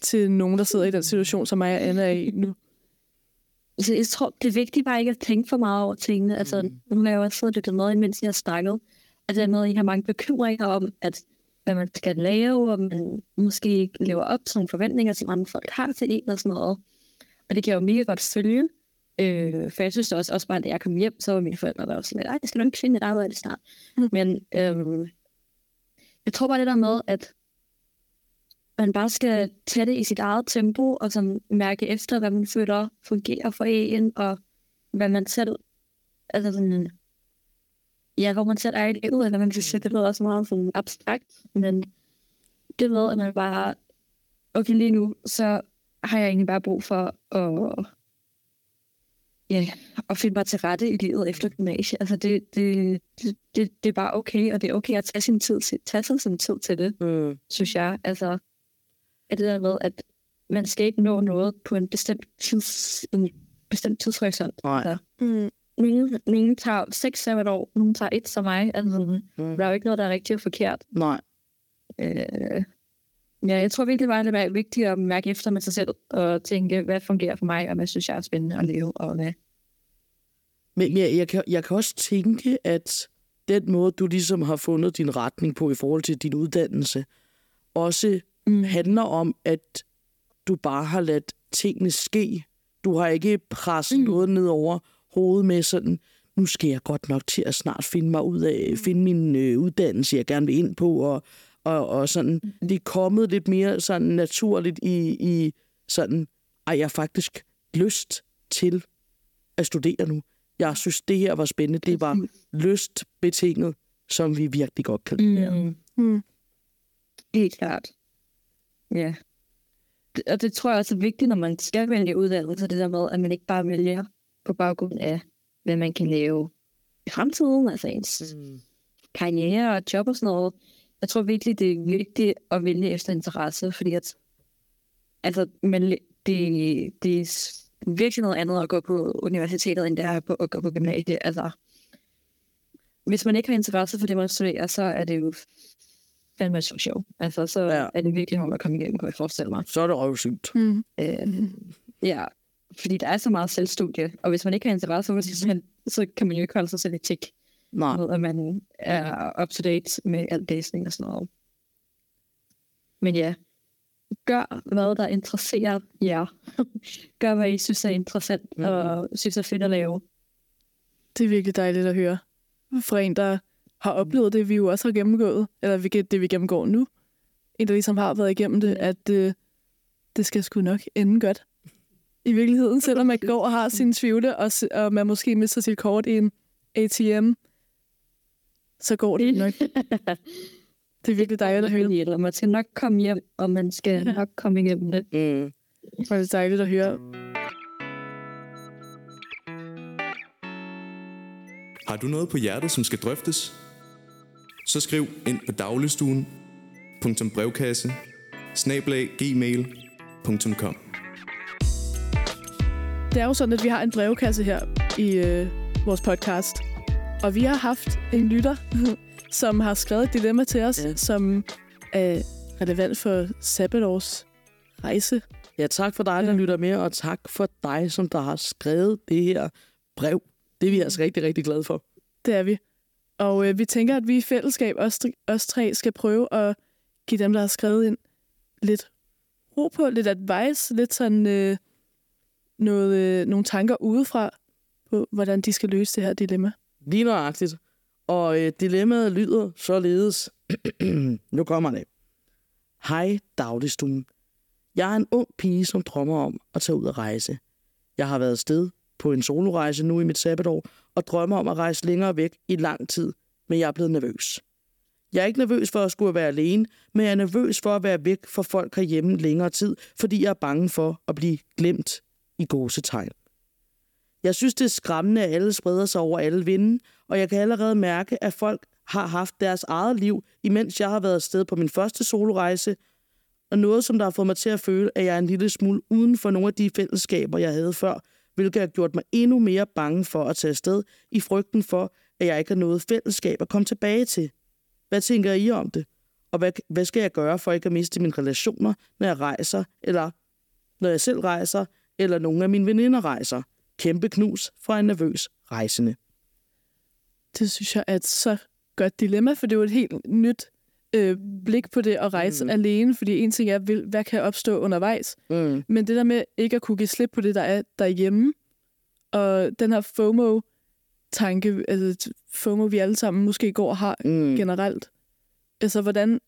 til nogen, der sidder i den situation, som mig og Anna er i nu? Altså, jeg tror, det er vigtigt bare ikke at tænke for meget over tingene. Altså, Mhm. nu har jeg jo også siddet lidt med, mens jeg har snakket. At det er noget, I har mange bekymringer om, at hvad man skal lave, og man måske ikke lever op til nogle forventninger, som andre folk har til en og sådan noget. Og det kan jeg jo mega godt følge. Øh, for jeg synes også, også bare, da jeg kom hjem, så var mine forældre der også sådan lidt, ej, jeg skal nok finde et arbejde snart. Mm. Men øh, jeg tror bare det der med, at man bare skal tage det i sit eget tempo, og sådan mærke efter, hvad man føler fungerer for en, og hvad man selv... Altså sådan, ja, hvor man selv er i livet, eller man sige, det lyder også meget sådan abstrakt, men det med, at man bare, okay, lige nu, så har jeg egentlig bare brug for at, ja, at finde mig til rette i livet efter gymnasiet. Altså, det, det, det, det, det er bare okay, og det er okay at tage, sin tid, til- tage sig sin tid til det, Mm. synes jeg. Altså, at det der med, at man skal ikke nå noget på en bestemt, tids, en bestemt tidshorisont. Nej. Altså, Mm. Nogle, nogle tager 6-7 år, nogle tager et som mig. Altså, Mm. Der er jo ikke noget, der er rigtigt og forkert. Nej. Øh, ja, jeg tror virkelig bare, det er vigtigt at mærke efter med sig selv og tænke, hvad fungerer for mig, og hvad synes jeg er spændende at leve, og hvad. Men jeg, jeg, kan, jeg kan også tænke, at den måde, du ligesom har fundet din retning på i forhold til din uddannelse, også Mm. handler om, at du bare har ladt tingene ske. Du har ikke presset mm. Mm. noget ned over hovedet med sådan, nu skal jeg godt nok til at snart finde mig ud af, finde min øh, uddannelse, jeg gerne vil ind på, og, og, og sådan. Det er kommet lidt mere sådan naturligt i, i sådan, ej, jeg har faktisk lyst til at studere nu. Jeg synes, det her var spændende. Det var lystbetinget, som vi virkelig godt kan lide. Mm. Mm. Helt klart. Ja. Det- Og det tror jeg også er vigtigt, når man skal vælge uddannelse, det der med, at man ikke bare vælger på baggrund af, hvad man kan lave i fremtiden, altså ens Mm. karriere og job og sådan noget. Jeg tror virkelig, det er vigtigt at vælge efter interesse, fordi at, altså, man, det, det er virkelig noget andet at gå på universitetet, end det er på, at gå på gymnasiet. Altså, hvis man ikke har interesse for det, man studerer, så er det jo fandme så sjov. Altså, så ja. er det virkelig hårdt at komme igennem, kan jeg forestille mig. Så er det røvsygt. Mm. Øh, ja, fordi der er så meget selvstudie, og hvis man ikke har interesse for det, så, så kan man jo ikke holde sig selv i tik Nej. med, at man er up to date med alt læsning og sådan noget. Men ja, gør hvad der interesserer jer. gør hvad I synes er interessant Mhm. og synes er fedt at lave. Det er virkelig dejligt at høre. Fra en, der har oplevet det, vi jo også har gennemgået, eller det, vi gennemgår nu. En, der ligesom har været igennem det, at øh, det skal sgu nok ende godt. I virkeligheden, selvom man går og har sine tvivle, og, og man måske mister sit kort i en ATM, så går det nok. Det er virkelig dejligt at høre. Eller man skal nok komme hjem, og man skal nok komme igennem det. Mm. Det er dejligt at høre. Har du noget på hjertet, som skal drøftes? Så skriv ind på dagligstuen.brevkasse gmail.com Det er jo sådan, at vi har en brevkasse her i øh, vores podcast. Og vi har haft en lytter, som har skrevet et dilemma til os, Ja. ja. som er relevant for sabbatårs rejse. Ja, tak for dig, der lytter med, og tak for dig, som der har skrevet det her brev. Det er vi altså rigtig, rigtig glade for. Det er vi. Og øh, vi tænker, at vi i fællesskab, os, os tre, skal prøve at give dem, der har skrevet ind, lidt ro på, lidt advice, lidt sådan øh, noget, øh, nogle tanker udefra på, hvordan de skal løse det her dilemma. Lige nøjagtigt. Og øh, dilemmaet lyder således. nu kommer det. Hej, dagligstuen. Jeg er en ung pige, som drømmer om at tage ud og rejse. Jeg har været sted på en solorejse nu i mit sabbatår, og drømmer om at rejse længere væk i lang tid, men jeg er blevet nervøs. Jeg er ikke nervøs for at skulle være alene, men jeg er nervøs for at være væk fra folk herhjemme længere tid, fordi jeg er bange for at blive glemt i gåsetegn. Jeg synes, det er skræmmende, at alle spreder sig over alle vinde, og jeg kan allerede mærke, at folk har haft deres eget liv, imens jeg har været afsted på min første solorejse, og noget, som der har fået mig til at føle, at jeg er en lille smule uden for nogle af de fællesskaber, jeg havde før, hvilket har gjort mig endnu mere bange for at tage afsted, i frygten for, at jeg ikke har noget fællesskab at komme tilbage til. Hvad tænker I om det? Og hvad, hvad skal jeg gøre for ikke at miste mine relationer, når jeg rejser, eller når jeg selv rejser, eller nogle af mine veninder rejser? Kæmpe knus fra en nervøs rejsende. Det synes jeg er et så godt dilemma, for det er jo et helt nyt øh, blik på det at rejse Mm. alene, fordi en ting er, vil- hvad kan opstå undervejs, Mm. men det der med ikke at kunne give slip på det, der er derhjemme, og den her FOMO-tanke, altså FOMO, vi alle sammen måske går og har Mm. generelt. Altså, hvordan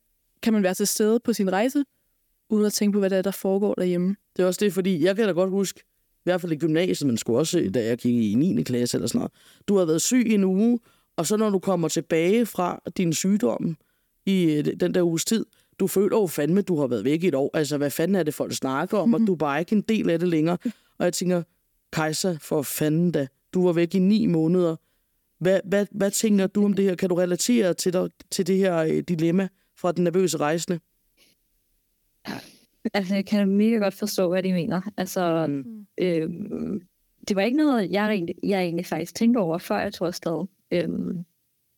kan man være til stede på sin rejse, uden at tænke på, hvad der er, der foregår derhjemme? Det er også det, fordi jeg kan da godt huske, i hvert fald i gymnasiet, men skulle også, da jeg gik i 9. klasse eller sådan noget, du har været syg i en uge, Og så når du kommer tilbage fra din sygdom i øh, den der uges tid, du føler jo fandme, at du har været væk i et år. Altså, hvad fanden er det, folk snakker om? Og du er bare ikke en del af det længere. Og jeg tænker, Kajsa, for fanden da, du var væk i ni måneder. Hvad, hvad, hvad tænker du om det her? Kan du relatere til, dig, til det her øh, dilemma fra den nervøse rejsende? Altså, jeg kan mega godt forstå, hvad de mener. Altså, Mm. øhm, det var ikke noget, jeg egentlig, jeg egentlig faktisk tænkte over, før jeg tog afsted. Øhm,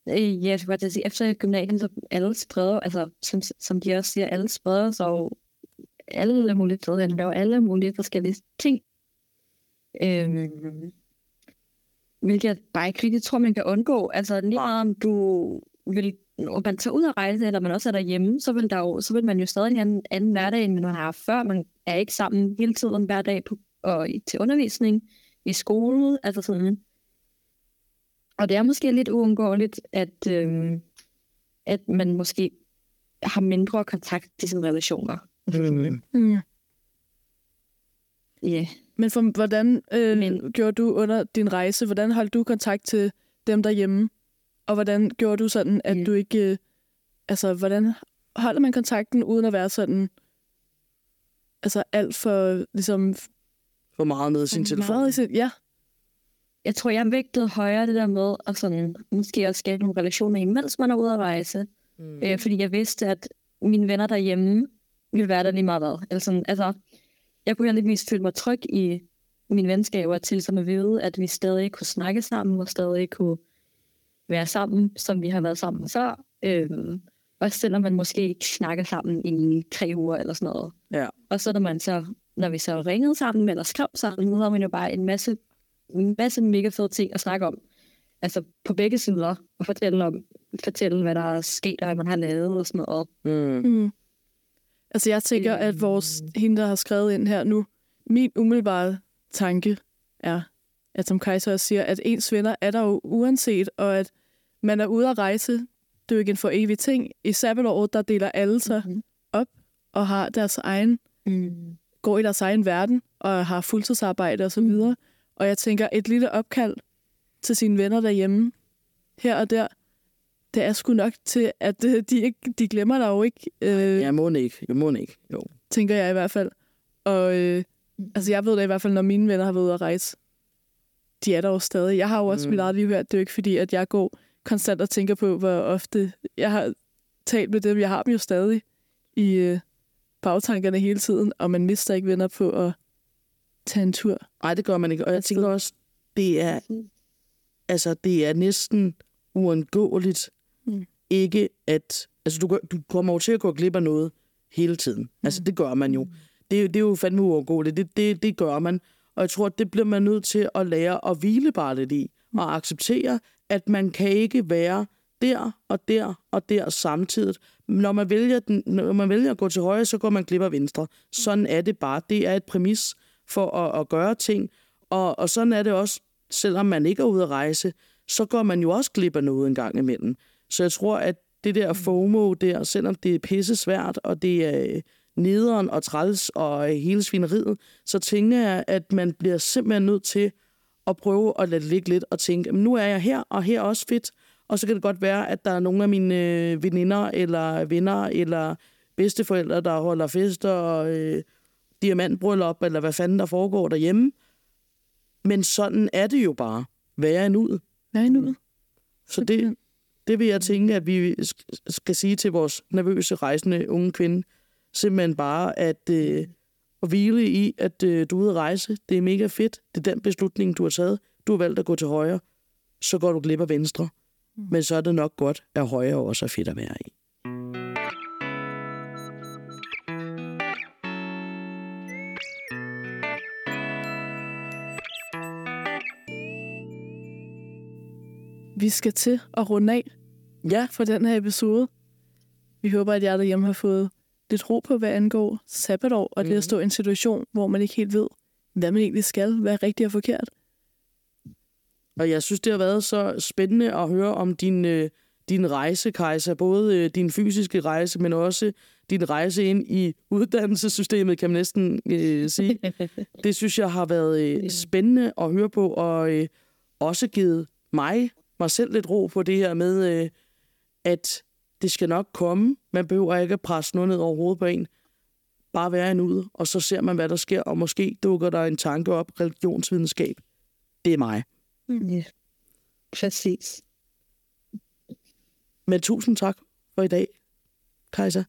øh, ja, jeg skal godt sige, efter gymnasiet, så alle spreder, altså, som, som de også siger, alle spreder sig jo alle mulige steder, eller laver alle mulige forskellige ting. Øhm, hvilket jeg bare ikke rigtig tror, man kan undgå. Altså, lige meget om du vil når man tager ud og rejse, eller man også er derhjemme, så vil, der jo, så vil man jo stadig have en anden hverdag, end man har før. Man er ikke sammen hele tiden hver dag på, og til undervisning, i skole, altså sådan. Og det er måske lidt uundgåeligt, at, øhm, at man måske har mindre kontakt til sine relationer. Mm. Mm. Ja. Yeah. Men for, hvordan øh, Men- gjorde du under din rejse? Hvordan holdt du kontakt til dem derhjemme? Og hvordan gjorde du sådan, at Ja. du ikke... Øh, altså, hvordan holder man kontakten uden at være sådan... Altså alt for ligesom... For meget ned i sin telefon. Sin, ja. Jeg tror, jeg vægtede højere det der med at sådan, måske også skabe nogle relationer, imens man er ude at rejse. Mm. Øh, fordi jeg vidste, at mine venner derhjemme ville være der lige meget hvad. Eller sådan, altså, jeg kunne heldigvis føle mig tryg i mine venskaber til som at vide, at vi stadig kunne snakke sammen, og stadig kunne være sammen, som vi har været sammen før. Øhm, også selvom man måske ikke snakker sammen i tre uger eller sådan noget. Ja. Og så når, man så, når vi så ringede sammen eller skrev sammen, så havde man jo bare en masse, en masse mega fede ting at snakke om. Altså på begge sider, og fortælle, om, fortælle hvad der er sket, og hvad man har lavet og sådan noget. Mm. Mm. Altså, jeg tænker, at vores, hende, der har skrevet ind her nu, min umiddelbare tanke er, at som Kajsa også siger, at ens venner er der jo uanset, og at man er ude at rejse, det er jo ikke en for evig ting. I sabbatåret, der deler alle sig Mhm. op og har deres egen, Mm. går i deres egen verden og har fuldtidsarbejde og så Mm. videre. Og jeg tænker, et lille opkald til sine venner derhjemme, her og der, det er sgu nok til, at øh, de, ikke, de glemmer dig jo ikke. Øh, Jeg må ikke. Jeg må ikke. Jo. tænker jeg i hvert fald. Og øh, altså, jeg ved det i hvert fald, når mine venner har været ude at rejse. De er der jo stadig. Jeg har jo også mm. Mm. mit eget liv her. Det er jo ikke fordi, at jeg går konstant og tænker på, hvor ofte jeg har talt med dem. Jeg har dem jo stadig i øh, bagtankerne hele tiden, og man mister ikke venner på at tage en tur. Nej, det gør man ikke. Og jeg tænker også, det er, altså, det er næsten uundgåeligt Mm. ikke at... Altså, du, du kommer jo til at gå glip af noget hele tiden. Altså, det gør man jo. Det, er jo- det er jo fandme uundgåeligt. Det, det, det gør man. Og jeg tror, det bliver man nødt til at lære at hvile bare lidt i. Og acceptere, at man kan ikke være der og der og der samtidig. Når man vælger, den, når man vælger at gå til højre, så går man glip af venstre. Sådan er det bare. Det er et præmis for at, at gøre ting. Og, og sådan er det også, selvom man ikke er ude at rejse, så går man jo også glip af noget en gang imellem. Så jeg tror, at det der FOMO der, selvom det er pisse svært, og det er nederen og træls og øh, hele svineriet, så tænker jeg, at man bliver simpelthen nødt til at prøve at lade det ligge lidt og tænke, "Jamen, nu er jeg her, og her er også fedt. Og så kan det godt være, at der er nogle af mine øh, veninder, eller venner, eller bedsteforældre, der holder fester og øh, diamantbryllup, eller hvad fanden der foregår derhjemme. Men sådan er det jo bare. Hvad en ud. Nej, nu. Så det, det vil jeg tænke, at vi sk- skal sige til vores nervøse, rejsende unge kvinde. Simpelthen bare at, øh, at hvile i, at øh, du er ude at rejse. Det er mega fedt. Det er den beslutning, du har taget. Du har valgt at gå til højre. Så går du glip af venstre. Men så er det nok godt, at højre også er fedt at være i. Vi skal til at runde af Ja, for den her episode. Vi håber, at jer derhjemme har fået lidt ro på, hvad angår sabbatår, og mm. det at stå i en situation, hvor man ikke helt ved, hvad man egentlig skal, hvad er rigtigt og forkert. Og jeg synes, det har været så spændende at høre om din, øh, din rejse, Kajsa. Både øh, din fysiske rejse, men også din rejse ind i uddannelsessystemet, kan man næsten øh, sige. Det synes jeg har været øh, spændende at høre på, og øh, også givet mig mig selv lidt ro på det her med, øh, at det skal nok komme. Man behøver ikke at presse noget ned over hovedet på en. Bare være en ud, og så ser man, hvad der sker, og måske dukker der en tanke op. Religionsvidenskab. Det er mig. Ja, præcis. Men tusind tak for i dag, Kajsa.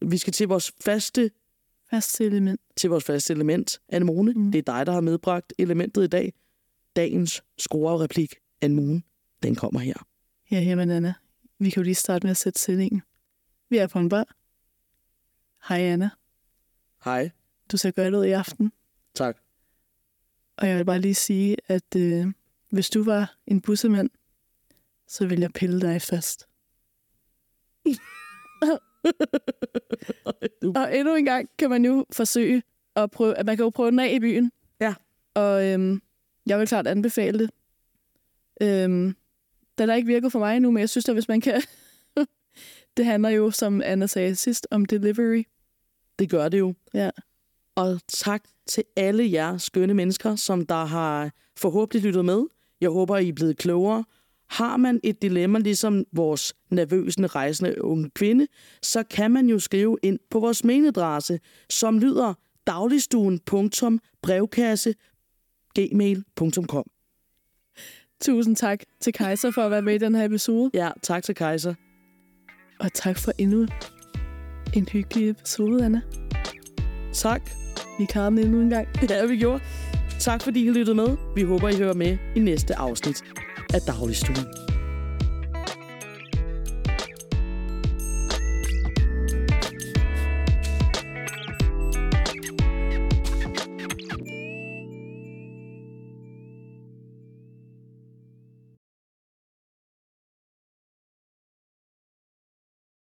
Vi skal til vores faste, Fast element. til vores faste element, Anemone. Mm. Det er dig, der har medbragt elementet i dag. Dagens score-replik, Anemone, den kommer her. Ja, jamen Anna. Vi kan jo lige starte med at sætte sætningen. Vi er på en bar. Hej Anna. Hej. Du ser godt ud i aften. Tak. Og jeg vil bare lige sige, at øh, hvis du var en bussemand, så ville jeg pille dig fast. Og endnu en gang kan man jo forsøge at prøve, at man kan jo prøve den af i byen. Ja. Og øhm, jeg vil klart anbefale det. Øhm, den har ikke virket for mig endnu, men jeg synes at hvis man kan... det handler jo, som Anna sagde sidst, om delivery. Det gør det jo. Ja. Og tak til alle jer skønne mennesker, som der har forhåbentlig lyttet med. Jeg håber, I er blevet klogere. Har man et dilemma, ligesom vores nervøse rejsende unge kvinde, så kan man jo skrive ind på vores mailadresse, som lyder dagligstuen.brevkasse gmail.com. Tusind tak til Kaiser for at være med i den her episode. Ja, tak til Kaiser. Og tak for endnu en hyggelig episode, Anna. Tak. Vi klarede den endnu en gang. Ja, vi gjorde. Tak fordi I lyttede med. Vi håber, I hører med i næste afsnit af Dagligstuen.